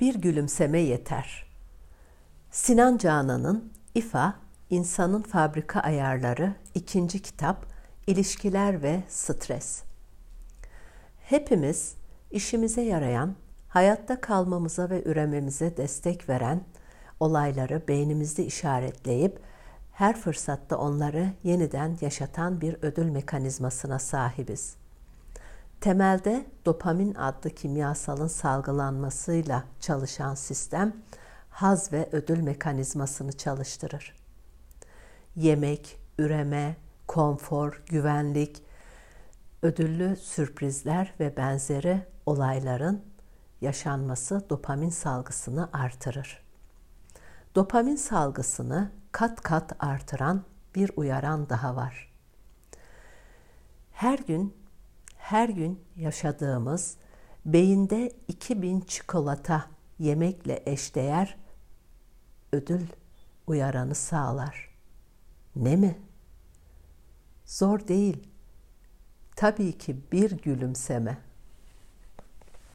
Bir gülümseme yeter. Sinan Canan'ın İFA, İnsanın Fabrika Ayarları ikinci kitap İlişkiler ve Stres. Hepimiz işimize yarayan, hayatta kalmamıza ve ürememize destek veren olayları beynimizde işaretleyip her fırsatta onları yeniden yaşatan bir ödül mekanizmasına sahibiz. Temelde dopamin adlı kimyasalın salgılanmasıyla çalışan sistem haz ve ödül mekanizmasını çalıştırır. Yemek, üreme, konfor, güvenlik, ödüllü sürprizler ve benzeri olayların yaşanması dopamin salgısını artırır. Dopamin salgısını kat kat artıran bir uyaran daha var. Her gün her gün yaşadığımız beyinde 2000 çikolata yemekle eşdeğer ödül uyaranı sağlar. Ne mi? Zor değil. Tabii ki bir gülümseme.